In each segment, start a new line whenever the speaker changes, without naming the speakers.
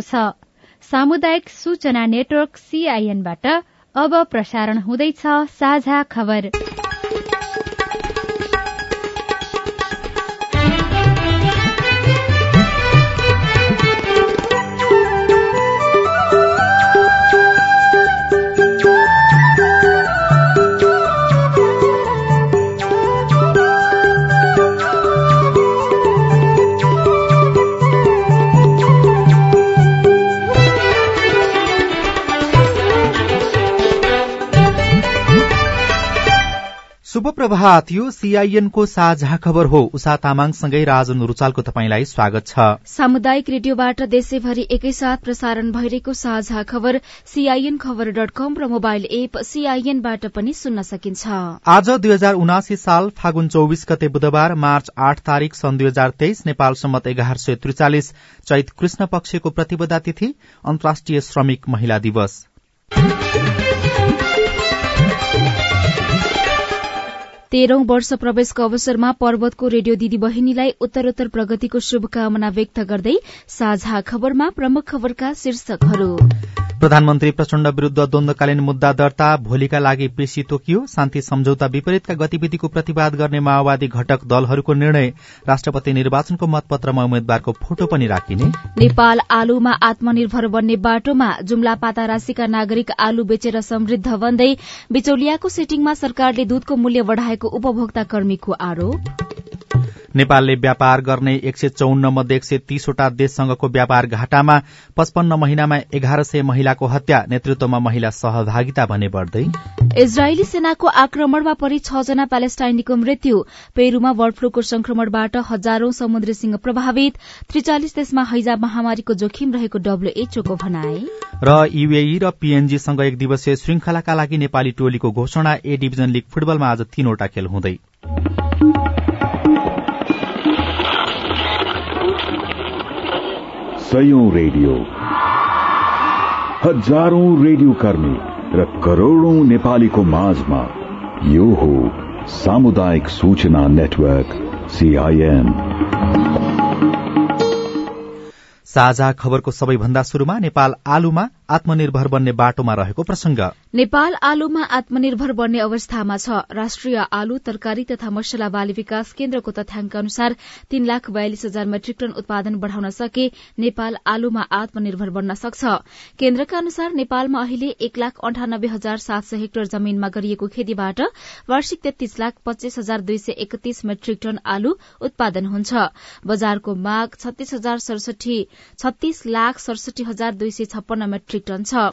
भएको छ। सामुदायिक सूचना नेटवर्क सीआईएनबाट अब प्रसारण हुँदैछ साझा खबर।
प्रभात यो सीआईएनको साझा खबर हो। उषा तामाङसँगै राजन रुचालको तपाईँलाई स्वागत छ।
सामुदायिक रेडियोबाट देशैभरि एकैसाथ प्रसारण भइरहेको साझा खबर सीआईएन खबर डट कम र मोबाइल एप सीआईएनबाट पनि सुन्न सकिन्छ।
आज दुई हजार उनासी साल फागुन चौविस गते बुधबार मार्च आठ तारीक सन् दुई हजार तेइस नेपाल सम्मत एघार सय त्रिचालिस चैत कृष्ण पक्षको प्रतिपदा तिथि अन्तर्राष्ट्रिय श्रमिक महिला दिवस।
तेह्रौं वर्ष प्रवेशको अवसरमा पर्वतको रेडियो दिदी बहिनीलाई उत्तरोत्तर प्रगतिको शुभकामना व्यक्त गर्दै साझा खबरमा प्रमुख खबरका शीर्षकहरू।
प्रधानमन्त्री प्रचण्ड विरूद्ध द्वन्दकालीन मुद्दा दर्ता भोलिका लागि पेशी तोकियो शान्ति सम्झौता विपरीतका गतिविधिको प्रतिवाद गर्ने माओवादी घटक दलहरूको निर्णय राष्ट्रपति निर्वाचनको मतपत्रमा उम्मेद्वारको फोटो पनि राखिने।
नेपाल आलुमा आत्मनिर्भर बन्ने बाटोमा जुम्ला पाता राशिका नागरिक आलु बेचेर समृद्ध बन्दै बिचौलियाको सेटिङमा सरकारले दूधको मूल्य बढ़ाएको उपभोक्ता कर्मीको आरोप।
नेपालले व्यापार गर्ने एक सय चौन्न मध्ये एक सय तीसवटा देशसँगको व्यापार घाटामा पचपन्न महिनामा एघार सय महिलाको हत्या नेतृत्वमा महिला सहभागिता भने बढ़दै।
इजरायली सेनाको आक्रमणमा परि छ जना प्यालेस्टाइनीको मृत्यु। पेरूमा बर्ड फ्लूको संक्रमणबाट हजारौं समुद्री सिंह प्रभावित। त्रिचालिस देशमा हैजा महामारीको जोखिम रहेको डब्ल्यूएचओको भनाए
र युएई र पीएनजीसँग एक दिवसीय श्रृंखलाका लागि नेपाली टोलीको घोषणा ए डिभिजन लीग फुटबलमा आज तीनवटा खेल हुँदै।
सयौं रेडियो। हजारौं रेडियो कर्मी र करोड़ौं नेपालीको माझमा यो हो सामुदायिक सूचना नेटवर्क सीआईएन
साझा खबरको सबैभन्दा शुरूमा नेपाल आलुमा आत्मनिर्भर बन्ने बाटोमा रहेको प्रसंग
नेपाल आलुमा आत्मनिर्भर बन्ने अवस्थामा छ। राष्ट्रिय आलु तरकारी तथा मसला बाली विकास केन्द्रको तथ्याङ्क अनुसार तीन लाख बयालिस हजार मेट्रिक टन उत्पादन बढ़ाउन सके नेपाल आलुमा आत्मनिर्भर बन्न सक्छ। केन्द्रका अनुसार नेपालमा अहिले एक लाख अन्ठानब्बे हजार सात सय हेक्टर जमीनमा गरिएको खेतीबाट वार्षिक तेत्तीस लाख पच्चीस हजार दुई सय एकतीस मेट्रिक टन आलु उत्पादन हुन्छ। बजारको माग छत्तीस लाख सडसठी हजार दुई सय छप्पन्न मेट्रिक टन छ।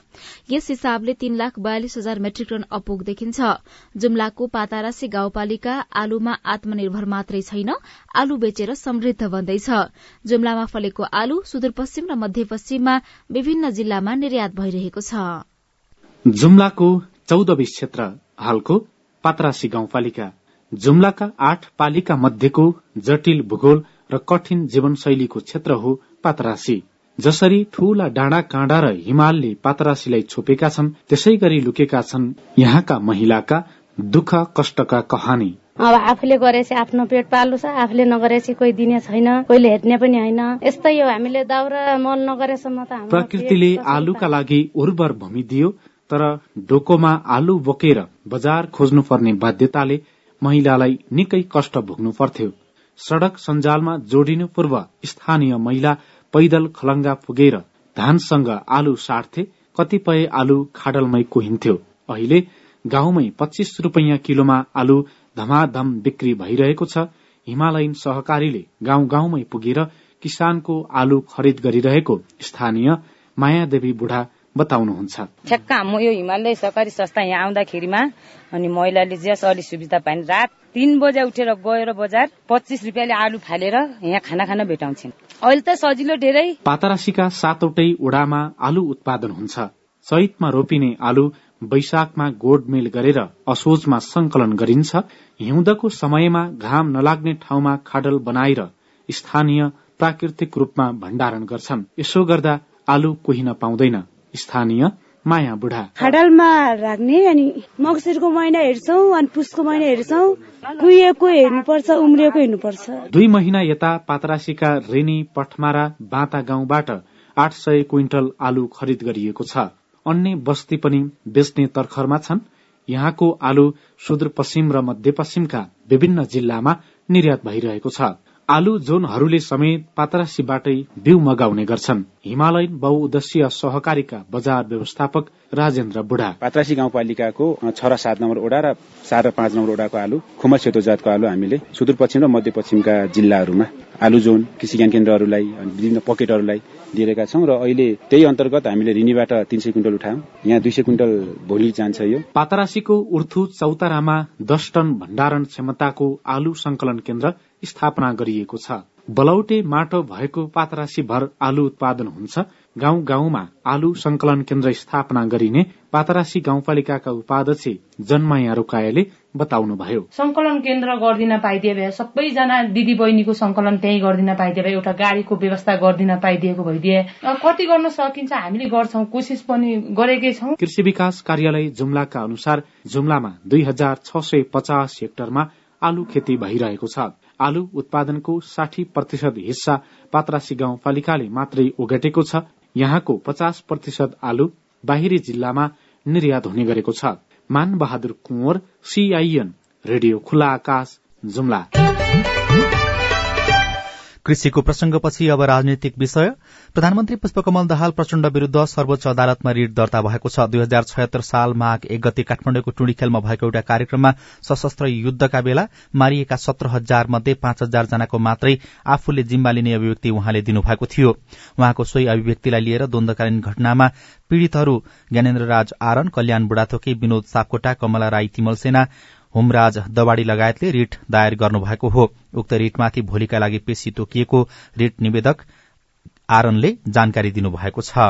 यस हिसाबले तीन लाख बयालिस हजार मेट्रिक टन अपुग देखिन्छ। जुम्लाको पातारासी गाउँपालिका आलुमा आत्मनिर्भर मात्रै छैन आलु बेचेर समृद्ध बन्दैछ। जुम्लामा फलेको आलु सुदूरपश्चिम र मध्यपश्चिममा विभिन्न जिल्लामा निर्यात भइरहेको छ।
जुम्लाको चौध बीस क्षेत्र हालको पातरासी गाउँपालिका। जुम्लाका आठ पालिका मध्येको जटिल भूगोल र कठिन जीवनशैलीको क्षेत्र हो पातरासी। जसरी ठूला डाँडा काँडा र हिमालले पातरासीलाई छोपेका छन् त्यसै गरी लुकेका छन् यहाँका महिलाका दुःख कष्टका कहानी।
अब आफूले गरेपछि आफ्नो पेट पाल्नु छ आफूले नगरेपछि कोही दिने छैन कोहीले हेर्ने पनि होइन। यस्तै हो हामीले दाउरा मल नगरेसम्म त
प्रकृतिले आलुका लागि उर्वर भूमि दियो तर डोकोमा आलु बोकेर बजार खोज्नु पर्ने बाध्यताले महिलालाई निकै कष्ट भोग्नु पर्थ्यो। सड़क सञ्जालमा जोडिनु पूर्व स्थानीय महिला पैदल खलंगा पुगेर धानसँग आलु साट्थे कतिपय आलु खाडलमै कोहिन्थ्यो। अहिले गाउँमै पच्चीस रूपियाँ किलोमा आलु धमाधम बिक्री भइरहेको छ। हिमालयन सहकारीले गाउँ गाउँमै पुगेर किसानको आलु खरिद गरिरहेको स्थानीय मायादेवी बुढा बताउनुहुन्छ।
ठ्याक्क म यो हिमालय सहकारी संस्था यहाँ आउँदाखेरिमा अनि महिलाले जस अलि सुविधा पाइन्। रात तीन बजे उठेर गएर बजार पच्चिस रुपियाँले आलु फालेर यहाँ खाना खान भेटाउँछन्। अहिले त सजिलो धेरै।
पातरासीका सातवटै ओडामा आलु उत्पादन हुन्छ। चैतमा रोपिने आलु वैशाखमा गोडमेल गरेर असोजमा संकलन गरिन्छ। हिउँदको समयमा घाम नलाग्ने ठाउँमा खाडल बनाएर स्थानीय प्राकृतिक रूपमा भण्डारण गर्छन्। यसो गर्दा आलु कोहिन पाउँदैन स्थानीय माया बुढा।
खाडलमा राख्ने अनि मक्सिरको महिना हेर्छौ अनि पुसको महिना हेर्छौ। कुहिएको हेर्नुपर्छ उम्रिएको हेर्नुपर्छ।
दुई महिना यता पातरासीका रेनी पठमारा बाता गाउँबाट आठ सय क्विन्टल आलु खरिद गरिएको छ। अन्य बस्ती पनि बेच्ने तर्खरमा छन्। यहाँको आलु सुदूरपश्चिम र मध्यपश्चिमका विभिन्न जिल्लामा निर्यात भइरहेको छ। आलु जोनहरूले समेत पातरासीबाटै बिउ मगाउने गर्छन्। हिमालयन बहुउद्देश्य सहकारीका बजार व्यवस्थापक राजेन्द्र बुढा
पातरासी गाउँपालिकाको छ र सात नम्बर ओडा र चार र पाँच नम्बर ओडाको आलु खुमल सेतो जातको आलु हामीले सुदूरपश्चिम र मध्यपश्चिमका जिल्लाहरूमा आलु जोन कृषि ज्ञान केन्द्रहरूलाई विभिन्न पकेटहरूलाई दिएका छौँ र अहिले त्यही अन्तर्गत हामीले रिनीबाट तीन सय क्विन्टल उठायौँ। यहाँ दुई सय क्विन्टल भोलि जान्छ यो।
पातरासीको उर्थु चौतारामा दस टन भण्डारण क्षमताको आलु संकलन केन्द्र स्थापना गरिएको छ। बलौटे माटो भएको पातरासी भर आलु उत्पादन हुन्छ। गाउँ गाउँमा आलु संकलन केन्द्र स्थापना गरिने पातरासी गाउँपालिकाका उपाध्यक्ष जन्माया रोकायले बताउनुभयो।
संकलन केन्द्र गरिदिन पाइदिए भए सबैजना दिदी बहिनीको संकलन त्यही गरिदिन पाइदिए भए एउटा गाडीको व्यवस्था गरिदिन पाइदिएको भइदिए। कति गर्न सकिन्छ हामीले गर्छौं कोसिस पनि गरेकै छौं।
कृषि विकास कार्यालय जुम्लाका अनुसार जुम्लामा दुई हजार छ सय पचास हेक्टरमा आलु खेती भइरहेको छ। आलु उत्पादनको साठी प्रतिशत हिस्सा पातरासी गाउँपालिकाले मात्रै ओगटेको छ। यहाँको पचास प्रतिशत आलु बाहिरी जिल्लामा निर्यात हुने गरेको छ। मान बहादुर कुँवर सीआईएन रेडियो खुला आकाश जुम्ला।
कृषिको प्रसंगपछि अब राजनीतिक विषय। प्रधानमन्त्री पुष्पकमल दाहाल प्रचण्ड विरूद्ध सर्वोच्च अदालतमा रिट दर्ता भएको छ। दुई हजार छयत्तर साल माघ एक गते काठमाडौँको टुणीखेलमा भएको एउटा कार्यक्रममा सशस्त्र युद्धका बेला मारिएका सत्र हजार मध्ये पाँच हजार जनाको मात्रै आफूले जिम्मा लिने अभिव्यक्ति उहाँले दिनुभएको थियो। उहाँको सोही अभिव्यक्तिलाई लिएर द्वन्दकालीन घटनामा पीड़ितहरू ज्ञानेन्द्र राज आरन कल्याण बुढाथोकी विनोद सापकोटा कमला राई तिमल सेना होमराज दवाड़ी लगायतले रिट दायर गर्नुभएको हो। उक्त रिटमाथि भोलिका लागि पेशी तोकिएको रिट निवेदक आरनले जानकारी दिनुभएको छ।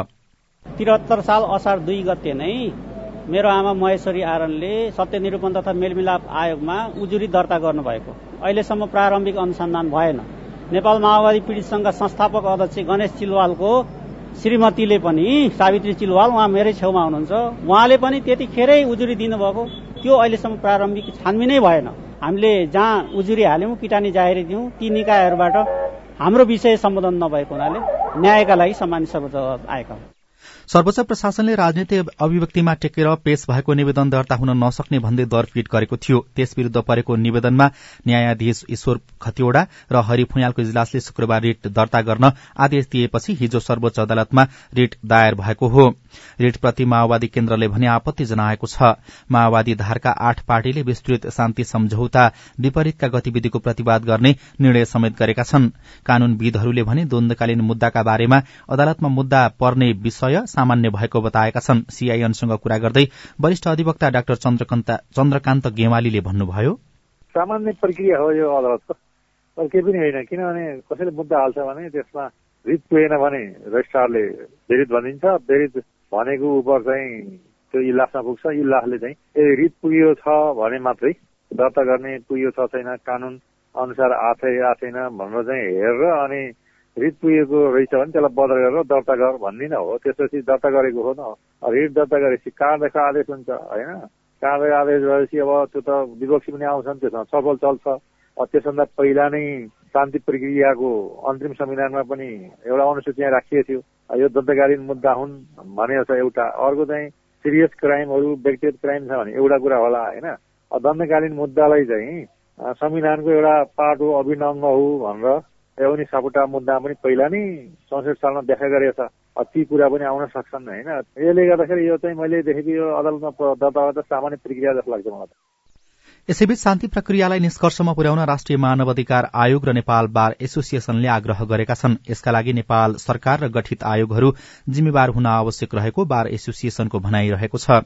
त्रिहत्तर साल असार दुई गते नै मेरो आमा महेश्वरी आरनले सत्य निरूपण तथा मेलमिलाप आयोगमा उजुरी दर्ता गर्नुभएको। अहिलेसम्म प्रारम्भिक अनुसन्धान भएन। नेपाल माओवादी पीड़ित संघका संस्थापक अध्यक्ष गणेश चिलवालको श्रीमतीले पनि सावित्री चिलवाल उहाँ मेरै छेउमा हुनुहुन्छ। उहाँले पनि त्यतिखेरै उजुरी दिनुभएको। त्यो अहिलेसम्म प्रारम्भिक छानबिनै भएन। हामीले जहाँ उजुरी हाल्यौँ किटानी जाहेरी दियौँ ती निकायहरूबाट हाम्रो विषय सम्बोधन नभएको हुनाले न्यायका लागि सम्मानित सर्वोच्च आएका हुन्।
सर्वोच्च प्रशासनले राजनीतिक अभिव्यक्तिमा टेकेर पेश भएको निवेदन दर्ता हुन नसक्ने भन्दै दरपीट गरेको थियो। त्यस विरूद्ध परेको निवेदनमा न्यायाधीश ईश्वर खतिवड़ा र हरि फुयालको इजलासले शुक्रबार रिट दर्ता गर्न आदेश दिएपछि हिजो सर्वोच्च अदालतमा रिट दायर भएको हो। रिटप्रति माओवादी केन्द्रले भने आपत्ति जनाएको छ। माओवादी धारका आठ पार्टीले विस्तृत शान्ति सम्झौता विपरीतका गतिविधिको प्रतिवाद गर्ने निर्णय समेत गरेका छन्। कानूनविदहरूले भने द्वन्दकालीन मुद्दाका बारेमा अदालतमा मुद्दा पर्ने विषय सामान्य भएको बताएका छन्। सीआईएनसँग कुरा गर्दै वरिष्ठ अधिवक्ता डाक्टर चन्द्रकान्त गेवालीले भन्नुभयो।
सामान्य प्रक्रिया हो यो अदालतको तर केही पनि होइन। किनभने कसैले मुद्दा हाल्छ भने त्यसमा रिट पुगेन भने रजिस्ट्रारले बेरित भनिदिन्छ बेरित भनेको उप चाहिँ त्यो इलासमा पुग्छ। इलासले चाहिँ ए रिट पुगियो छ भने मात्रै दर्ता गर्ने पुगियो छ छैन। कानून अनुसार आथे आथेन भनेर चाहिँ हेरेर अनि रिट पुगेको रहेछ भने त्यसलाई बदल गरेर दर्ता गर भन्दिन हो। त्यसपछि दर्ता गरेको हो न। रिट दर्ता गरेपछि कहाँदेखि आदेश हुन्छ होइन? कहाँदेखि आदेश भएपछि अब त्यो त विपक्षी पनि आउँछन् त्यसमा। छलफल चल्छ। त्यसभन्दा पहिला नै शान्ति प्रक्रियाको अन्तरिम संविधानमा पनि एउटा अनुसूची यहाँ राखिएको थियो। यो दन्तकालीन मुद्दा हुन् भनेको छ एउटा। अर्को चाहिँ सिरियस क्राइमहरू व्यक्तिगत क्राइम छ भने एउटा कुरा होला होइन? दण्डकालीन मुद्दालाई चाहिँ संविधानको एउटा पार्ट हो अभिनङ्ग हो भनेर यो पनि सापुटा मुद्दा पनि पहिला नै चौसठी सालमा व्याख्या गरेको छ। ती कुरा पनि आउन सक्छन् होइन? यसले गर्दाखेरि यो चाहिँ मैले देखेको यो अदालतमा दर्ता गर्दा सामान्य प्रक्रिया जस्तो लाग्छ मलाई
यसैबीच शान्ति प्रक्रियालाई निष्कर्षमा पुर्याउन राष्ट्रिय मानव अधिकार आयोग र नेपाल बार एसोसिएशनले आग्रह गरेका छन्। यसका लागि नेपाल सरकार र गठित आयोगहरू जिम्मेवार हुन आवश्यक रहेको बार एसोसिएशनको भनाइरहेको छ।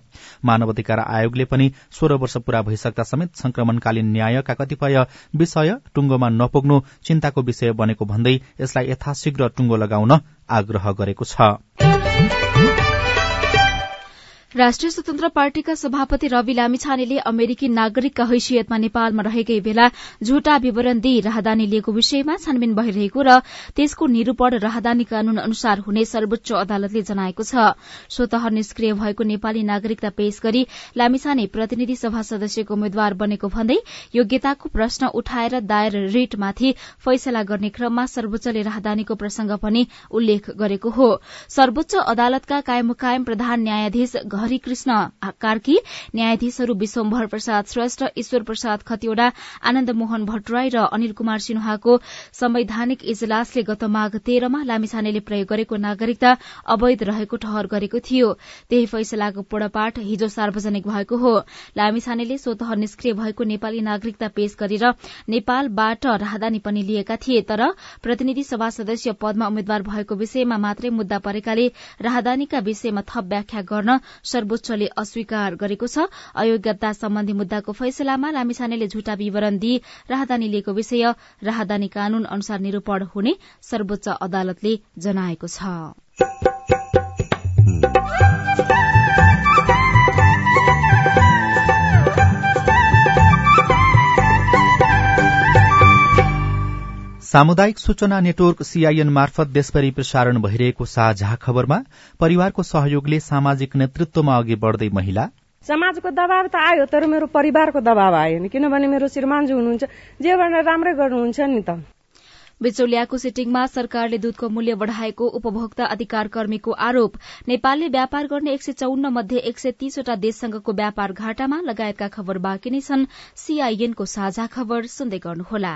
मानव अधिकार आयोगले पनि सोह्र वर्ष पूरा भइसक्दा समेत संक्रमणकालीन न्यायका कतिपय विषय टुङ्गोमा नपुग्नु चिन्ताको विषय बनेको भन्दै यसलाई यथाशीघ्र टुङ्गो लगाउन आग्रह गरेको छ।
राष्ट्रिय स्वतन्त्र पार्टीका सभापति रवि लामिछानेले अमेरिकी नागरिकका हैसियतमा नेपालमा रहेकै बेला झुटा विवरण दिई राहदानी लिएको विषयमा छानबिन भइरहेको र त्यसको निरूपण राहदानी कानून अनुसार हुने सर्वोच्च अदालतले जनाएको छ। स्वतः निष्क्रिय भएको नेपाली नागरिकता पेश गरी लामिछाने प्रतिनिधि सभा सदस्यको उम्मेद्वार बनेको भन्दै योग्यताको प्रश्न उठाएर दायर रिटमाथि फैसला गर्ने क्रममा सर्वोच्चले राहदानीको प्रसंग पनि उल्लेख गरेको हो। सर्वोच्च अदालतका कायम प्रधान न्यायाधीश हरिकृष्ण कार्की न्यायाधीशहरू विश्वम्भर प्रसाद श्रेष्ठ ईश्वर प्रसाद खतिवड़ा आनन्द मोहन भट्टराई र अनिल कुमार सिन्हाको संवैधानिक इजलासले गत माघ तेह्रमा लामिछानेले प्रयोग गरेको नागरिकता अवैध रहेको ठहर गरेको थियो। त्यही फैसलाको पूर्णपाठ हिजो सार्वजनिक भएको हो। लामिछानेले स्वत निष्क्रिय भएको नेपाली नागरिकता पेश गरेर नेपालबाट राहदानी पनि लिएका थिए तर प्रतिनिधि सभा सदस्य पदमा उम्मेद्वार भएको विषयमा मात्रै मुद्दा परेकाले राहदानीका विषयमा थप व्याख्या गर्न सर्वोच्चले अस्वीकार गरेको छ। अयोग्यता सम्बन्धी मुद्दाको फैसलामा लामिछानेले झुटा विवरण दिई राहदानी लिएको विषय राहदानी कानून अनुसार निरूपण हुने सर्वोच्च अदालतले जनाएको छ।
सामुदायिक सूचना नेटवर्क सीआईएन मार्फत देशभरि प्रसारण भइरहेको साझा खबरमा परिवारको सहयोगले सामाजिक नेतृत्वमा अघि बढ्दै महिला।
समाजको दबाव त आयो तर मेरो परिवारको दबाव आएन किनभने मेरो श्रीमानजी हुनुहुन्छ जे भनेर राम्रै गर्नुहुन्छ नि त।
बिचौलियाको सिटिङमा सरकारले दूधको मूल्य बढ़ाएको उपभोक्ता अधिकार कर्मीको आरोप। नेपालले व्यापार गर्ने एक सय चौन्न मध्ये एक सय तीसवटा देशसँगको व्यापार घाटामा लगायतका खबर बाँकी नै छन्। सीआईएनको साझा खबर सुन्दै गर्नुहोला।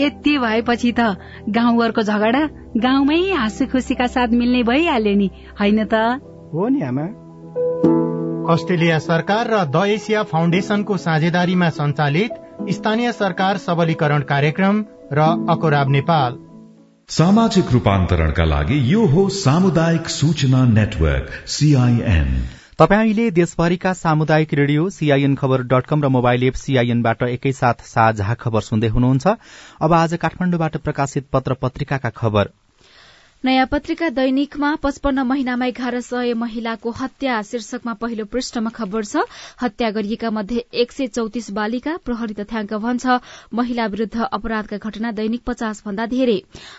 यति भएपछि त गाउँघरको झगडा गाउँमै हाँसी खुसीका साथ मिल्ने भइहाल्यो नि होइन त?
हो नि आमा।
अस्ट्रेलिया सरकार र द एसिया फाउन्डेसनको साझेदारीमा सञ्चालित स्थानीय सरकार सबलीकरण कार्यक्रम र अकोराब नेपाल।
सामाजिक रूपान्तरणका लागि यो हो सामुदायिक सूचना नेटवर्क सीआईएन
तपाईँले देशभरिका सामुदायिक radio CIN Khabar dot com र मोबाइल एप सीआईएनबाट एकैसाथ साझा खबर सुन्दै हुनुहुन्छ। अब आज काठमाडौँबाट प्रकाशित पत्र पत्रिकाका खबर।
नयाँ पत्रिका दैनिकमा पचपन्न महिनामा एघार सय महिलाको हत्या। शीर्षकमा पहिलो पृष्ठमा खबर छ हत्या गरिएका मध्ये एक सय चौतिस बालिका प्रहरी तथ्याङ्क भन्छ महिला विरूद्ध अपराधका घटना दैनिक पचास भन्दा धेरै।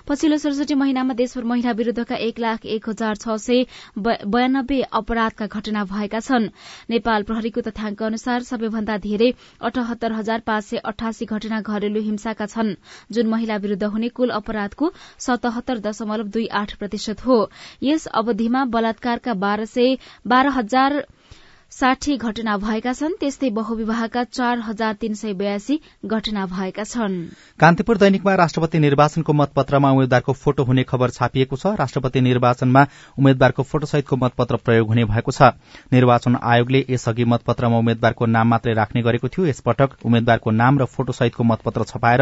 पछिल्लो सडसठी महिनामा देशभर महिला विरूद्धका एक लाख एक हजार छ सय बयानब्बे अपराधका घटना भएका छन्। नेपाल प्रहरीको तथ्याङ्क अनुसार सबैभन्दा धेरै अठहत्तर हजार पाँच सय अठासी घटना घरेलु हिंसाका छन्। जुन महिला विरूद्ध हुने कुल अपराधको सतहत्तर दशमलव दुई आठ प्रतिशत हो। यस अवधिमा बलात्कारका बाह्र हजार साठी घटना भएका छन्। त्यस्तै बहुविवाहका चार हजार तीन सय बयासी घटना भएका छन्।
कान्तिपुर दैनिकमा राष्ट्रपति निर्वाचनको मतपत्रमा उम्मेद्वारको फोटो हुने खबर छापिएको छ। राष्ट्रपति निर्वाचनमा उम्मेद्वारको फोटोसहितको मतपत्र प्रयोग हुने भएको छ। निर्वाचन आयोगले यसअघि मतपत्रमा उम्मेद्वारको नाम मात्रै राख्ने गरेको थियो। यसपटक उम्मेद्वारको नाम र फोटोसहितको मतपत्र छपाएर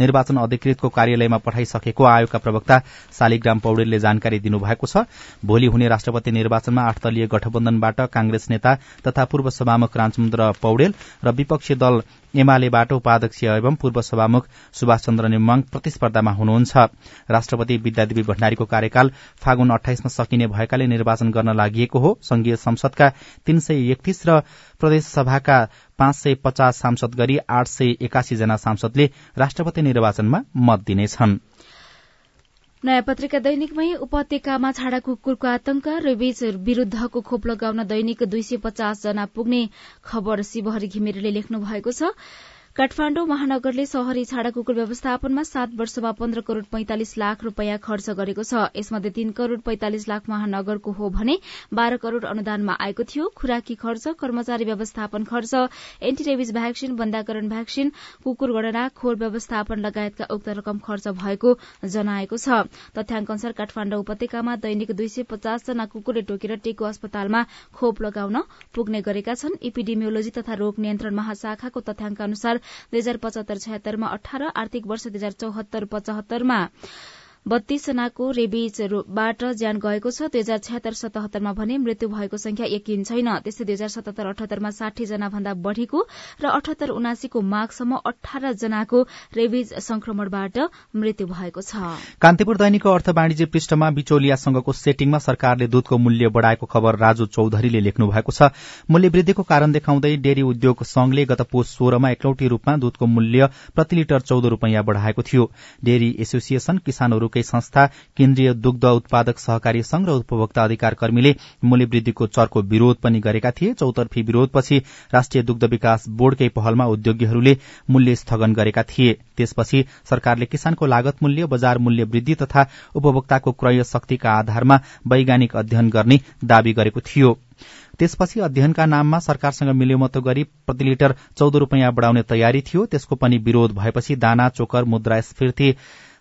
निर्वाचन अधिकृतको कार्यालयमा पठाइसकेको आयोगका प्रवक्ता शालिग्राम पौडेलले जानकारी दिनुभएको छ। भोलि हुने राष्ट्रपति निर्वाचनमा आठ दलीय गठबन्धनबाट कांग्रेस नेता तथा पूर्व सभामुख रामचन्द्र पौडेल र विपक्षी दल एमालेबाट उपाध्यक्ष एवं पूर्व सभामुख सुभाष चन्द्र नेमाङ प्रतिस्पर्धामा हुनुहुन्छ। राष्ट्रपति विद्यादेवी भण्डारीको कार्यकाल फागुन अठाइसमा सकिने भएकाले निर्वाचन गर्न लागि हो। संघीय संसदका तीन सय एकतीस र प्रदेश सभाका पाँच सय पचास सांसद गरी आठ सय एकासी जना सांसदले राष्ट्रपति निर्वाचनमा मत दिनेछन्।
नयाँ पत्रिका दैनिकमै उपत्यकामा छाडा कुकुरको आतंक रेबिज विरूद्धको खोप लगाउन दैनिक दुई सय पचास जना पुग्ने खबर शिवहरी घिमिरेले लेख्नु भएको छ। काठमाण्डु महानगरले शहरी छाडा कुकुर व्यवस्थापनमा सात वर्षमा पन्ध्र करोड़ पैंतालिस लाख रूपियाँ खर्च गरेको छ। यसमध्ये तीन करोड़ पैंतालिस लाख महानगरको हो भने बाह्र करोड़ अनुदानमा आएको थियो। खुराकी खर्च कर्मचारी व्यवस्थापन खर्च एन्टीरेबिज भ्याक्सिन बन्दाकरण भ्याक्सिन कुकुर गणना खोर व्यवस्थापन लगायतका उक्त रकम खर्च भएको जनाएको छ। तथ्याङ्क अनुसार काठमाण्डु उपत्यकामा दैनिक दुई सय पचास जना कुकुरले टोकेर टेको अस्पतालमा खोप लगाउन पुग्ने गरेका छन्। इपिडेमियोलोजी तथा रोग नियन्त्रण महाशाखाको तथ्याङ्क अनुसार दुई हजार पचहत्तर छयत्तरमा अठार आर्थिक वर्ष दुई हजार चौहत्तर पचहत्तरमा बत्तीस जनाको रेबिजबाट ज्यान गएको छ। दुई हजार छयत्तर सतहत्तरमा भने मृत्यु भएको संख्या यकिन छैन। त्यस्तै दुई हजार सतहत्तर अठहत्तरमा साठी जना भन्दा बढ़ीको र अठहत्तर उनासीको माघसम्म अठार जनाको रेबिज संक्रमणबाट मृत्यु भएको छ।
कान्तिपुर दैनिकको अर्थ वाणिज्य पृष्ठमा बिचौलियासँगको सेटिङमा सरकारले दूधको मूल्य बढ़ाएको खबर राजु चौधरीले लेख्नु भएको छ। मूल्य वृद्धिको कारण देखाउँदै डेरी उद्योग संघले गत पोष सोह्रमा एकलौटी रूपमा दूधको मूल्य प्रति लिटर चौध रूपियाँ बढ़ाएको थियो। डेरी एसोसिएशन किसानहरू दुवै संस्था केन्द्रीय दुग्ध उत्पादक सहकारी संघ र उपभोक्ता अधिकार कर्मीले मूल्य वृद्धिको चर्को विरोध पनि गरेका थिए। चौतर्फी विरोधपछि राष्ट्रिय दुग्ध विकास बोर्डकै पहलमा उद्योगीहरूले मूल्य स्थगन गरेका थिए। त्यसपछि सरकारले किसानको लागत मूल्य बजार मूल्य वृद्धि तथा उपभोक्ताको क्रय शक्तिका आधारमा वैज्ञानिक अध्ययन गर्ने दावी गरेको थियो। त्यसपछि अध्ययनका नाममा सरकारसँग मिल्योमतो गरी प्रति लिटर चौध रूपियाँ बढ़ाउने तयारी थियो। त्यसको पनि विरोध भएपछि दाना चोकर मुद्रास्फीति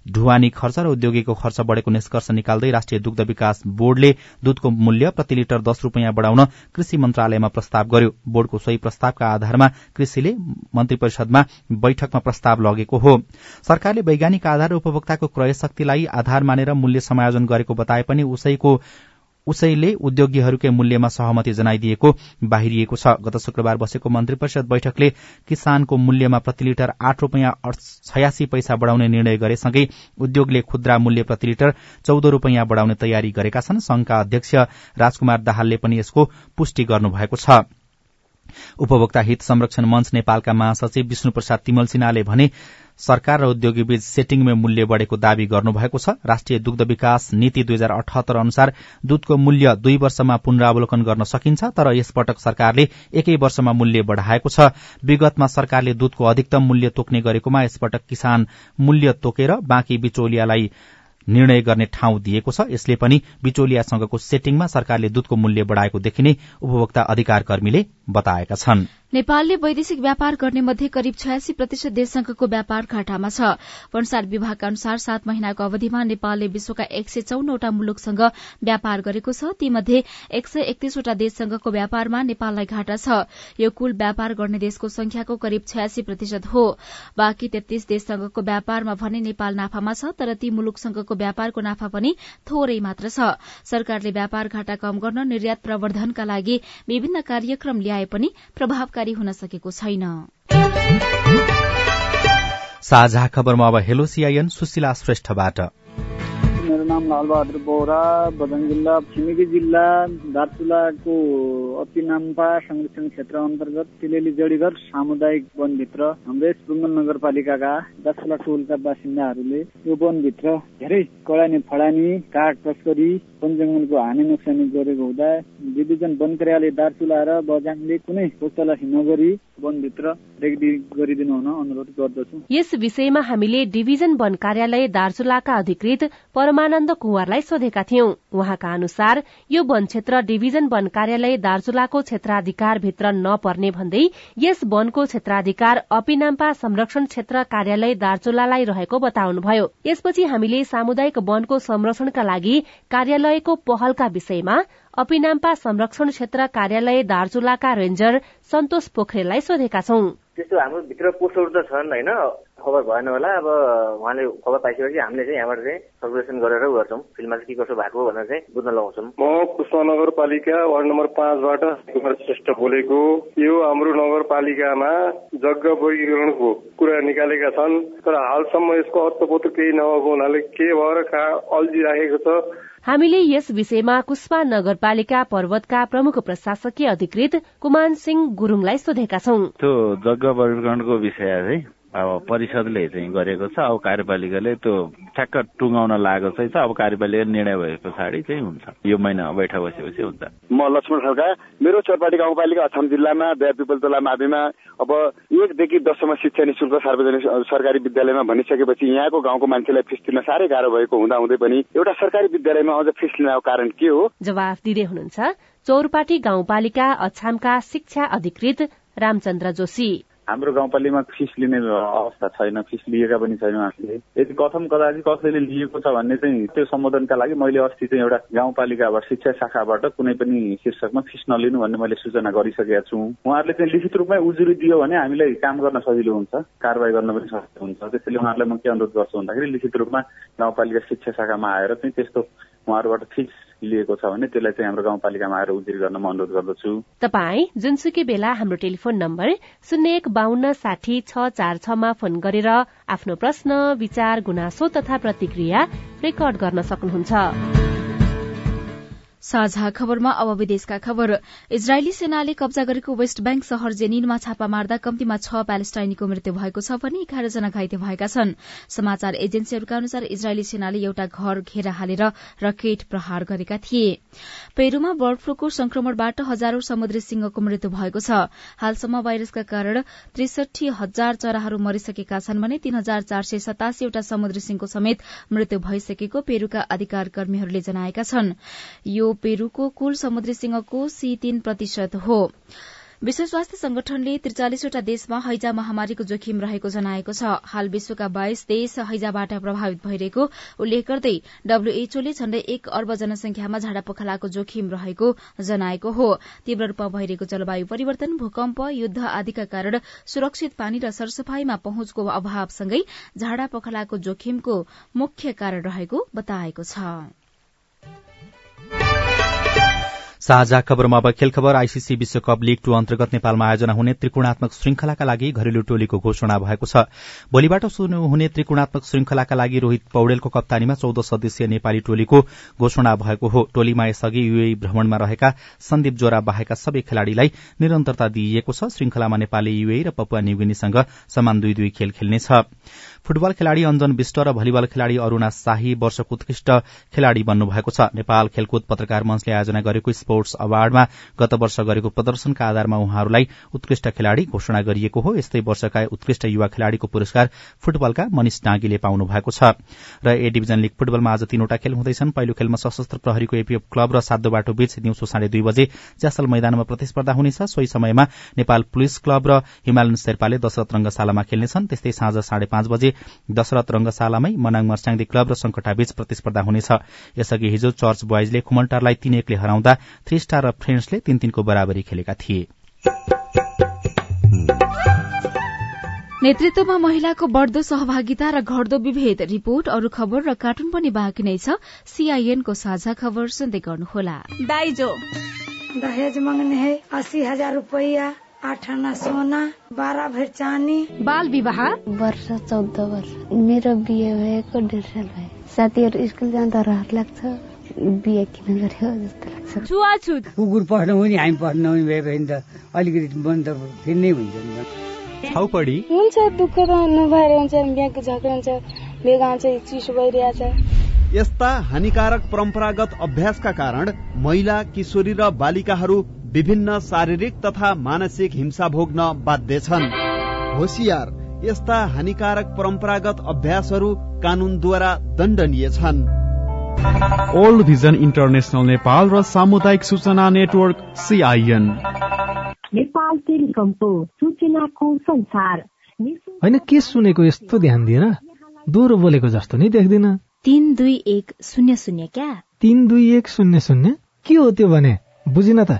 ढुवानी खर्च र उद्योगीको खर्च बढ़ेको निष्कर्ष निकाल्दै राष्ट्रिय दुग्ध विकास बोर्डले दूधको मूल्य प्रति लिटर दश रूपियाँ बढ़ाउन कृषि मन्त्रालयमा प्रस्ताव गर्यो। बोर्डको सोही प्रस्तावका आधारमा कृषिले मन्त्री परिषदमा बैठकमा प्रस्ताव लगेको हो। सरकारले वैज्ञानिक आधार र उपभोक्ताको क्रय शक्तिलाई आधार मानेर मूल्य समायोजन गरेको बताए पनि उसैको उसैले उद्योगीहरूकै मूल्यमा सहमति जनाइदिएको बाहिरिएको छ। गत शुक्रबार बसेको मन्त्री परिषद बैठकले किसानको मूल्यमा प्रति लिटर आठ रूपियाँ छयासी पैसा बढ़ाउने निर्णय गरेसँगै उद्योगले खुद्रा मूल्य प्रति लिटर चौध रूपियाँ बढ़ाउने तयारी गरेका छन्। संघका अध्यक्ष राजकुमार दाहालले पनि यसको पुष्टि गर्नुभएको छ। उपभोक्ता हित संरक्षण मंच नेपालका महासचिव विष्णु प्रसाद तिमल सिन्हाले भने सरकार र उद्योगीबीच सेटिङमै मूल्य बढ़ेको दावी गर्नुभएको छ। राष्ट्रिय दुग्ध विकास नीति दुई हजार अठहत्तर अनुसार दूधको मूल्य दुई वर्षमा पुनरावलोकन गर्न सकिन्छ तर यसपटक सरकारले एकै वर्षमा मूल्य बढ़ाएको छ। विगतमा सरकारले दूधको अधिकतम मूल्य तोक्ने गरेकोमा यसपटक किसान मूल्य तोकेर बाँकी बिचौलियालाई निर्णय गर्ने ठाउँ दिएको छ। यसले पनि बिचौलियासँगको सेटिङमा सरकारले दूधको मूल्य बढ़ाएको देखिने उपभोक्ता अधिकार कर्मीले बताएका छन्।
नेपालले वैदेशिक व्यापार गर्ने मध्ये करिब छयासी प्रतिशत देशसँगको व्यापार घाटामा छ। वनसार विभागका अनुसार सात महिनाको अवधिमा नेपालले विश्वका एक सय चौनवटा मुलुकसँग व्यापार गरेको छ। तीमध्ये एक सय एकतीसवटा देशसँगको व्यापारमा नेपाललाई घाटा छ। यो कुल व्यापार गर्ने देशको संख्याको करिब छयासी प्रतिशत हो। बाँकी तेत्तीस देशसँगको व्यापारमा भने नेपाल नाफामा छ तर ती मुलुकसँगको व्यापारको नाफा पनि थोरै मात्र छ। सरकारले व्यापार घाटा कम गर्न निर्यात प्रवर्धनका लागि विभिन्न कार्यक्रम ल्याए पनि प्रभावकारी जानकारी हुन सकेको छैन।
साझा खबरमा अब हेलो सिआइएन सुशीला श्रेष्ठबाट।
मेरो नाम लालबहादुर बोहरा बदन जिल्ला छिमेकी जिल्ला दार्चुलाको अपिनाम्पा संरक्षण क्षेत्र अन्तर्गत तिलेली जडीघर सामुदायिक वनभित्र हाम्रो यस बुङ्गल नगरपालिकाका दार्चुला टोलका बासिन्दाहरूले यो वनभित्र धेरै कडानी फडानी काठ तस्करी वन जङ्गलको हानि नोक्सानी गरेको हुँदा डिभिजन वन कार्यालय दार्चुला र बजाङले कुनै खोजतलासी नगरी वनभित्र रेखदेख गरिदिनु हुन अनुरोध गर्दछु।
यस विषयमा हामीले डिभिजन वन कार्यालय दार्चुलाका अधिकृत परमानन्द कुँवरलाई सोधेका थियौं। उहाँका अनुसार यो वन क्षेत्र डिभिजन वन कार्यालय दार्चुलाको क्षेत्राधिकार भित्र नपर्ने भन्दै यस वनको क्षेत्राधिकार अपिनाम्पा संरक्षण क्षेत्र कार्यालय दार्चुलालाई रहेको बताउनुभयो। यसपछि हामीले सामुदायिक वनको संरक्षणका लागि कार्यालयको पहलका विषयमा अपिनाम्पा संरक्षण क्षेत्र कार्यालय दार्चुलाका रेन्जर सन्तोष पोखरेललाई सोधेका छौं।
त्यस्तो हाम्रो भित्र पोस्टहरू त छन् होइन? खबर भएन होला। अब उहाँले खबर पाइसकेपछि हामीले चाहिँ यहाँबाट चाहिँ सर्कुलेसन गरेर गर्छौँ। फिल्डमा चाहिँ के कसो भएको भनेर चाहिँ बुझ्न लगाउँछौँ।
म पुष्प नगरपालिका वार्ड नम्बर पाँचबाट कुमार श्रेष्ठ बोलेको। यो हाम्रो नगरपालिकामा जग्गा वर्गीकरणको कुरा निकालेका छन्। तर हालसम्म यसको अत्तपोत्त केही नभएको हुनाले के भएर कहाँ अल्झिराखेको छ
हामीले यस विषयमा कुष्मा नगरपालिका पर्वतका प्रमुख प्रशासकीय अधिकृत कुमान सिंह गुरूङलाई सोधेका छौं।
त्यो जग्गा वर्गीकरणको विषय चाहिँ अब परिषदले चाहिँ गरेको छ अब कार्यपालिकाले त्यो ठ्याक्क टुङ्गाउन लागेको चाहिँ छ अब कार्यपालिका निर्णय भए पछाडि चाहिँ हुन्छ। यो महिना बैठक बसेपछि हुन्छ।
म लक्ष्मण खड्का मेरो चरपाटी गाउँपालिका अछाम जिल्लामा दया पिपलतोला माविमा अब एकदेखि दससम्म शिक्षा निशुल्क सार्वजनिक सरकारी विद्यालयमा भनिसकेपछि यहाँको गाउँको मान्छेलाई फिस तिर्न साह्रै गाह्रो भएको हुँदाहुँदै पनि एउटा सरकारी विद्यालयमा अझ फिस लिनको कारण के हो?
जवाफ दिँदै हुनुहुन्छ चौरपाटी गाउँपालिका अछामका शिक्षा अधिकृत रामचन्द्र जोशी।
हाम्रो गाउँपालिकामा फिस लिने अवस्था छैन फिस लिएका पनि छैन उहाँहरूले यदि कथम कदाचि कसैले लिएको छ भन्ने चाहिँ त्यो सम्बोधनका लागि मैले अस्ति चाहिँ एउटा गाउँपालिकाबाट शिक्षा शाखाबाट कुनै पनि शीर्षकमा फिस नलिनु भन्ने मैले सूचना गरिसकेका छु। उहाँहरूले चाहिँ लिखित रूपमै उजुरी दियो भने हामीलाई काम गर्न सजिलो हुन्छ कारवाही गर्न पनि सजिलो हुन्छ। त्यसैले उहाँहरूलाई म के अनुरोध गर्छु भन्दाखेरि लिखित रूपमा गाउँपालिका शिक्षा शाखामा आएर चाहिँ त्यस्तो उहाँहरूबाट फिक्स लिएको छ भने त्यसलाई चाहिँ हाम्रो गाउँपालिकामा आएर उजुरी गर्न म अनुरोध गर्दछु।
तपाई जुनसुकै बेला हाम्रो टेलिफोन नम्बर शून्य एक बान्न साठी छ चार छमा फोन गरेर आफ्नो प्रश्न विचार गुनासो तथा प्रतिक्रिया रेकर्ड गर्न सक्नुहुन्छ।
साझा खबरमा अब विदेशका खबर। इजरायली सेनाले कब्जा गरेको वेस्ट ब्याङ्क शहर जेनिनमा छापा मार्दा कम्तीमा छ प्यालेस्टाइनीको मृत्यु भएको छ भने एघारजना घाइते भएका छन्। समाचार एजेन्सीहरूका अनुसार इजरायली सेनाले एउटा घर घेरा हालेर रकेट प्रहार गरेका थिए। पेरूमा बर्ड फ्लूको संक्रमणबाट हजारौं समुद्री सिंहको मृत्यु भएको छ। हालसम्म भाइरसका कारण त्रिसठी हजार चराहरू मरिसकेका छन् भने तीन हजार चार सय सतासीवटा समुद्री सिंहको समेत मृत्यु भइसकेको पेरूका अधिकार कर्मीहरूले जनाएका छन्। यो पेरूको कुल समुद्री सिंहको सी तीन प्रतिशत हो। विश्व स्वास्थ्य संगठनले त्रिचालिसवटा देशमा हैजा महामारीको जोखिम रहेको जनाएको छ। हाल विश्वका बाइस देश हैजाबाट प्रभावित भइरहेको उल्लेख गर्दै डब्ल्यूएचओले झण्डै एक अर्ब जनसंख्यामा झाडा पखालाको जोखिम रहेको जनाएको हो। तीव्र रूपमा भइरहेको जलवायु परिवर्तन भूकम्प युद्ध आदिका कारण सुरक्षित पानी र सरसफाईमा पहुँचको अभावसँगै झाडा पखालाको जोखिमको मुख्य कारण रहेको बताएको छ।
साझा खबरमा अब खेल खबर आईसीसी विश्वकप लीग टू अन्तर्गत नेपालमा आयोजना हुने त्रिकोणात्मक श्रृंखलाका लागि घरेलु टोलीको घोषणा भएको छ। भोलिबाट शुरू हुने त्रिकोणात्मक श्रृंखलाका लागि रोहित पौडेलको कप्तानीमा चौध सदस्यीय नेपाली टोलीको घोषणा भएको हो। टोलीमा यसअघि युए भ्रमणमा रहेका सन्दीप जोरा बाहेका सबै खेलाड़ीलाई निरन्तरता दिइएको छ। श्रृंखलामा नेपालले युए र पपुवा न्युगिनीसँग समान दुई दुई खेल खेल्नेछ। फुटबल खेलाड़ी अञ्जन विष्ट र भलिबल खेलाड़ी अरूणा शाही वर्षको उत्कृष्ट खेलाड़ी बन्नु भएको छ। नेपाल खेलकुद पत्रकार मञ्चले आयोजना गरेको स्पोर्ट्स अवार्डमा गत वर्ष गरेको प्रदर्शनका आधारमा उहाँहरूलाई उत्कृष्ट खेलाड़ी घोषणा गरिएको हो। यस्तै वर्षका उत्कृष्ट युवा खेलाड़ीको पुरस्कार फुटबलका मनिष डाँगीले पाउनु भएको छ। र ए डिभिजन लीग फुटबलमा आज तीनवटा खेल हुँदैछन्। पहिलो खेलमा सशस्त्र प्रहरीको एपीएफ क्लब र सातो बाटो बीच दिउँसो साढे दुई बजे च्यासल मैदानमा प्रतिस्पर्धा हुनेछ। सोही समयमा नेपाल पुलिस क्लब र हिमालयन शेर्पाले दशरथ रंगशालामा खेल्नेछन्। त्यस्तै साँझ साढे पाँच बजे दशरथ रंगशालामै मनाङ मर्स्याङदी क्लब र संकटाबीच प्रतिस्पर्धा हुनेछ। यसअघि हिजो चर्च बोइजले खुमन्टारलाई तीन एकले हराउँदा थ्री स्टार र फ्रेन्ड्सले तीन तीनको बराबरी खेलेका थिए।
नेतृत्वमा महिलाको बढ्दो सहभागिता र घट्दो विभेद रिपोर्ट अरू खबर र कार्टुन पनि बाँकी नै छ। सीआईएनको साझा खबर सुन्दै गर्नुहोला।
दाइजो। दहेज मांगने है अस्सी हजार रुपया आठ आना सोना बाह्र भर चानी
बाल विवाह?
वर्ष चौध वर्ष। मेरो बिहे भएको डेढ साल भयो। साथीहरू स्कुल जाँदा रहर लाग्छ। बिहे किन गर्यो जस्तो लाग्छ।
छुवाछुत।
कुकुर पढ्नु पनि हामी पढ्नु पनि भएपछि त अलिकति मन त फेरि नै हुन्छ नि
छाउपडी।
हुन्छ दुःख त नभएर हुन्छ। बिहाको झगडा हुन्छ। बेगा चाहिँ चिसो भइरहेछ।
यस्ता हानिकारक परम्परागत अभ्यासका कारण महिला किशोरी र बालिकाहरू विभिन्न शारीरिक तथा मानसिक हिंसा भोग्न बाध्य छन्। होसियार यस्ता हानिकारक परम्परागत अभ्यासहरू कानूनद्वारा दण्डनीय छन्।
ओल्ड भिजन इन्टरनेसनल नेपाल र सामुदायिक सूचना नेटवर्क सिआइएन
नेपाल टेलिकमको सूचनाको संसार।
होइन के सुनेको यस्तो ध्यान दिएर दोहोरो बोलेको जस्तो नै देख्दिन।
तीन दुई एक शून्य शून्य क्या?
तीन दुई एक शून्य शून्य? के हो त्यो भने? बुझिन त।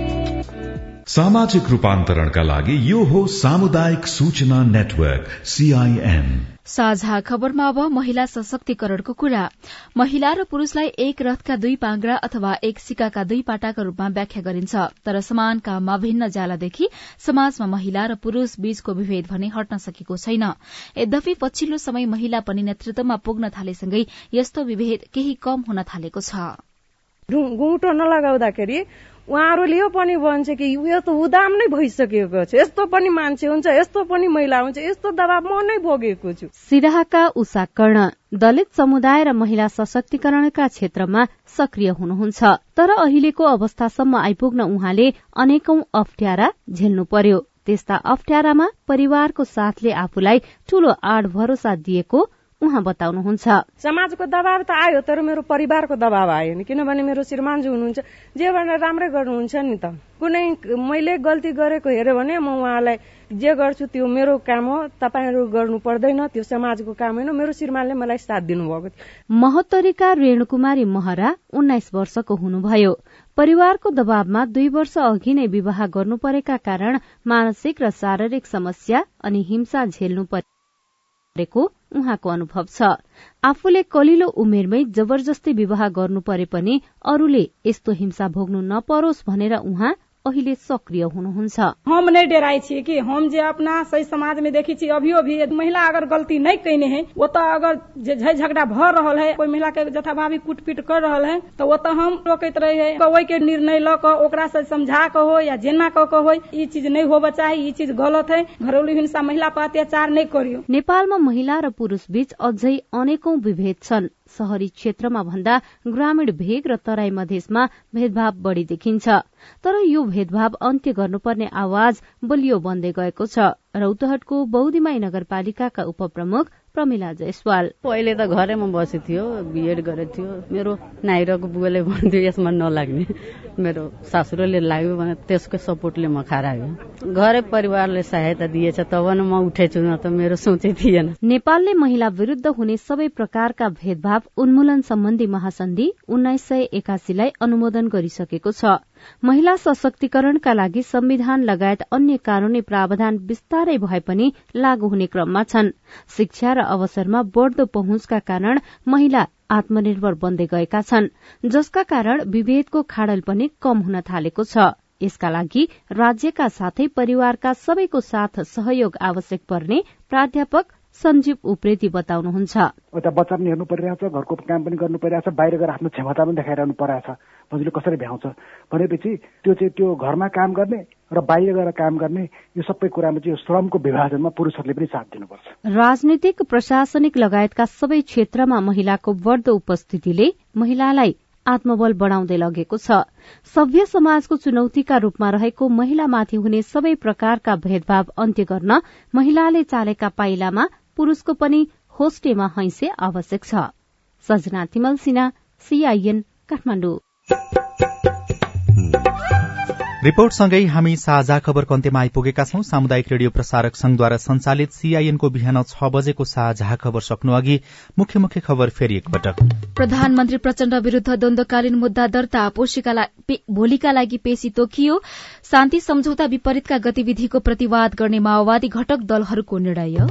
सामाजिक रूपान्तरणका लागि यो हो सामुदायिक सूचना नेटवर्क सीआईएन
साझा खबरमा अब महिला सशक्तिकरणको कुरा। महिला र पुरूषलाई एक रथका दुई पाङ्ग्रा अथवा एक सिक्काका दुई पाटाका रूपमा व्याख्या गरिन्छ। तर समान काममा भिन्न जालादेखि समाजमा महिला र पुरूष बीचको विभेद भने हट्न सकेको छैन। यद्यपि पछिल्लो समय महिला पनि नेतृत्वमा पुग्न थालेसँगै यस्तो विभेद केही कम हुन थालेको छ।
गुटो नलगाउँदाखेरि उहाँहरूले यो पनि भन्छ कि यो त उदाम नै भइसकेको छ। यस्तो पनि मान्छे हुन्छ यस्तो पनि महिला हुन्छ यस्तो दबाब म नै भोगेको छु।
सिराहाका उषा कर्ण दलित समुदाय र महिला सशक्तिकरणका क्षेत्रमा सक्रिय हुनुहुन्छ। तर अहिलेको अवस्थासम्म आइपुग्न उहाँले अनेकौं अप्ठ्यारा झेल्नु पर्यो। त्यस्ता अप्ठ्यारामा परिवारको साथले आफूलाई ठूलो आड भरोसा दिएको उहाँ बताउनुहुन्छ।
समाजको दबाव त आयो तर मेरो परिवारको दबाव आयो नि। किनभने मेरो श्रीमानजी हुनुहुन्छ। जे भनेर राम्रै गर्नुहुन्छ नि त। कुनै मैले गल्ती गरेको हेऱ्यो भने म उहाँलाई जे गर्छु त्यो मेरो काम हो तपाईँहरू गर्नु पर्दैन त्यो समाजको काम होइन। मेरो श्रीमानले मलाई साथ दिनुभएको थियो।
महोत्तरीका रेणुकुमारी महरा उन्नाइस वर्षको हुनुभयो। परिवारको दबावमा दुई वर्ष अघि नै विवाह गर्नु परेका कारण मानसिक र शारीरिक समस्या अनि हिंसा झेल्नु परेको उहाँको अनुभव छ। आफूले कलिलो उमेरमै जबरजस्ती विवाह गर्नु परे पनि अरूले यस्तो हिंसा भोग्नु नपरोस् भनेर उहाँ अहिले सक्रिय हुनुहुन्छ।
हम नहीं डराई छी कि हम जे अपना सही समाज में देखी छी अभियो भी महिला अगर गलती नहीं कैने है वो तो अगर झै झगड़ा भ रहल है कोई महिला के जथाभावी कुटपीट कर रहल है तो वो तो हम रोकैत रहे है ओहि के निर्णय ल क ओकरा से समझा क हो या जेना क क हो ई चीज नहीं होबा चाही ई चीज गलत है घरेलु हिंसा महिला पर अत्याचार नहीं करियो।
नेपालमा महिला र पुरूष बीच अझै अनेकौं विभेद छन्। शहरी क्षेत्रमा भन्दा ग्रामीण भेग र तराई मधेसमा भेदभाव बढ़ी देखिन्छ। तर यो भेदभाव अन्त्य गर्नुपर्ने आवाज बलियो बन्दै गएको छ रौतहटको बौद्धिमाई नगरपालिकाका उपप्रमुख प्रमिला जयसवाल
पहिले त घरैमा बसेको थियो बिएड गरेको थियो मेरो नाइरको बुवाले भन्थ्यो यसमा नलाग्ने। मेरो सासुरोले लाग्यो भने त्यसको सपोर्टले म खारायो। घरै परिवारले सहायता दिएछ तब न म उठेछु न त मेरो सोचै थिएन।
नेपालले महिला विरूद्ध हुने सबै प्रकारका भेदभाव उन्मूलन सम्बन्धी महासन्धि उन्नाइस सय एकासीलाई अनुमोदन गरिसकेको छ। महिला सशक्तिकरणका लागि संविधान लगायत अन्य कानूनी प्रावधान विस्तारै भए पनि लागू हुने क्रममा छन्। शिक्षा र अवसरमा बढ़दो पहुँचका कारण महिला आत्मनिर्भर बन्दै गएका छन् जसका कारण विभेदको खाडल पनि कम हुन थालेको छ। यसका लागि राज्यका साथै परिवारका सबैको साथ सहयोग आवश्यक पर्ने प्राध्यापक सञ्जीव उप्रेती बताउनुहुन्छ।
उता बच्चा पनि हेर्नु परिरहेछ घरको काम पनि गर्नु परिरहेछ बाहिर गएर आफ्नो क्षमता पनि देखाइरहनु परेछ। मजुरले कसरी भ्याउँछ? भनेपछि त्यो चाहिँ त्यो घरमा काम गर्ने र बाहिर गएर काम गर्ने यो सबै कुरामा चाहिँ यो श्रमको विभाजनमा पुरूषहरूले पनि साथ दिनुपर्छ।
राजनीतिक प्रशासनिक लगायतका सबै क्षेत्रमा महिलाको बढ़दो उपस्थितिले महिलालाई आत्मबल बढ़ाउँदै लगेको छ। सभ्य समाजको चुनौतीका रूपमा रहेको महिलामाथि हुने सबै प्रकारका भेदभाव अन्त्य गर्न महिलाले चालेका पाइलामा पुरूषको पनि होस्टेमा हैसे आवश्यक छ। Sajana Timalsina CIN Kathmandu.
रिपोर्टसँगै हामी साझा खबरको अन्त्यमा आइपुगेका छौं। सामुदायिक रेडियो प्रसारक संघद्वारा संचालित सीआईएनको बिहान छ बजेको साझा खबर सक्नु अघि मुख्य मुख्य खबर फेरि एकपटक।
प्रधानमन्त्री प्रचण्ड विरूद्ध द्वन्दकालीन मुद्दा दर्ता भोलिका लागि पेशी तोकियो। शान्ति सम्झौता विपरीतका गतिविधिको प्रतिवाद गर्ने माओवादी घटक दलहरूको निर्णय।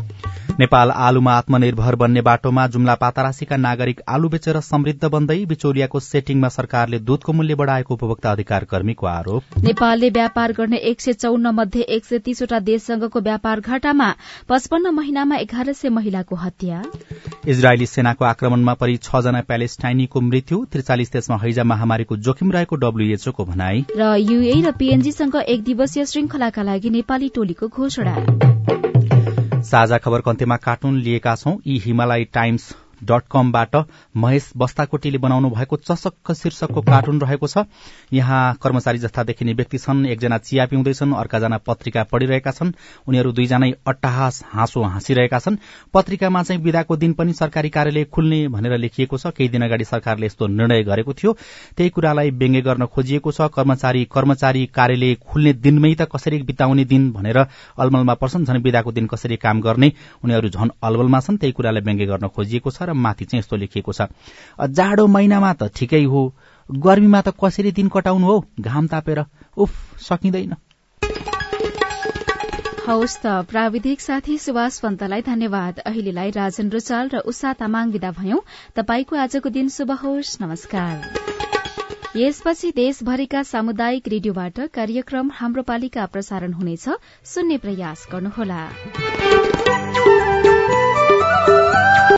नेपाल आलुमा आत्मनिर्भर बन्ने बाटोमा जुम्ला पातारासीका नागरिक आलु बेचेर समृद्ध बन्दै बिचौलियाको सेटिङमा सरकारले दूधको मूल्य बढ़ाएको उपभोक्ता अधिकार कर्मीको आरोप।
नेपालले व्यापार गर्ने एक सय चौन्न मध्ये एक सय तीसवटा देशसँगको व्यापार घाटामा पचपन्न महिनामा एघार सय महिलाको हत्या।
इजरायली सेनाको आक्रमणमा परि छ जना प्यालेस्टाइनीको मृत्यु त्रिचालिस देशमा हैजा महामारीको जोखिम रहेको डब्ल्यूएचओको भनाई।
र युए र पीएनजीसँग एक दिवसीय श्रृंखलाका लागि नेपाली टोलीको घोषणा।
साझा खबरको अन्त्यमा कार्टुन लिएका छौं यी हिमालय टाइम्स। डट कमबाट महेश बस्ताकोटीले बनाउनु भएको चसक्क शीर्षकको कार्टुन रहेको छ। यहाँ कर्मचारी जस्ता देखिने व्यक्ति छन् एकजना चिया पिउँदैछन् अर्काजना पत्रिका पढिरहेका छन् उनीहरू दुईजनै अट्टहास हाँसो हाँसिरहेका छन्। पत्रिकामा चाहिँ विदाको दिन पनि सरकारी कार्यालय खुल्ने भनेर लेखिएको छ। केही दिन अगाडि सरकारले यस्तो निर्णय गरेको थियो। त्यही कुरालाई व्यङ्ग्य गर्न खोजिएको छ। कर्मचारी कर्मचारी कार्यालय खुल्ने दिनमै त कसरी बिताउने दिन भनेर अलमलमा पर्छन्। झन् विदाको दिन कसरी काम गर्ने? उनीहरू झन अलमलमा छन्। त्यही कुरालाई व्यङ्ग्य गर्न खोजिएको छ र माथि चाहिँ यस्तो लेखिएको छ। जाडो महिनामा त ठिकै हो। गर्मीमा त कसरी दिन कटाउनु हो? घाम तापेर। उफ सकिँदैन।
हौस् त प्राविधिक साथी सुभाष पन्तलाई धन्यवाद। अहिलेलाई राजन रुचाल र उषा तामाङ विदा भयौं। तपाईँको आजको दिन शुभ होस्। नमस्कार। यसपछि देशभरिका सामुदायिक रेडियोबाट कार्यक्रम हाम्रो पालिका प्रसारण हुनेछ। सुन्ने प्रयास गर्नुहोला।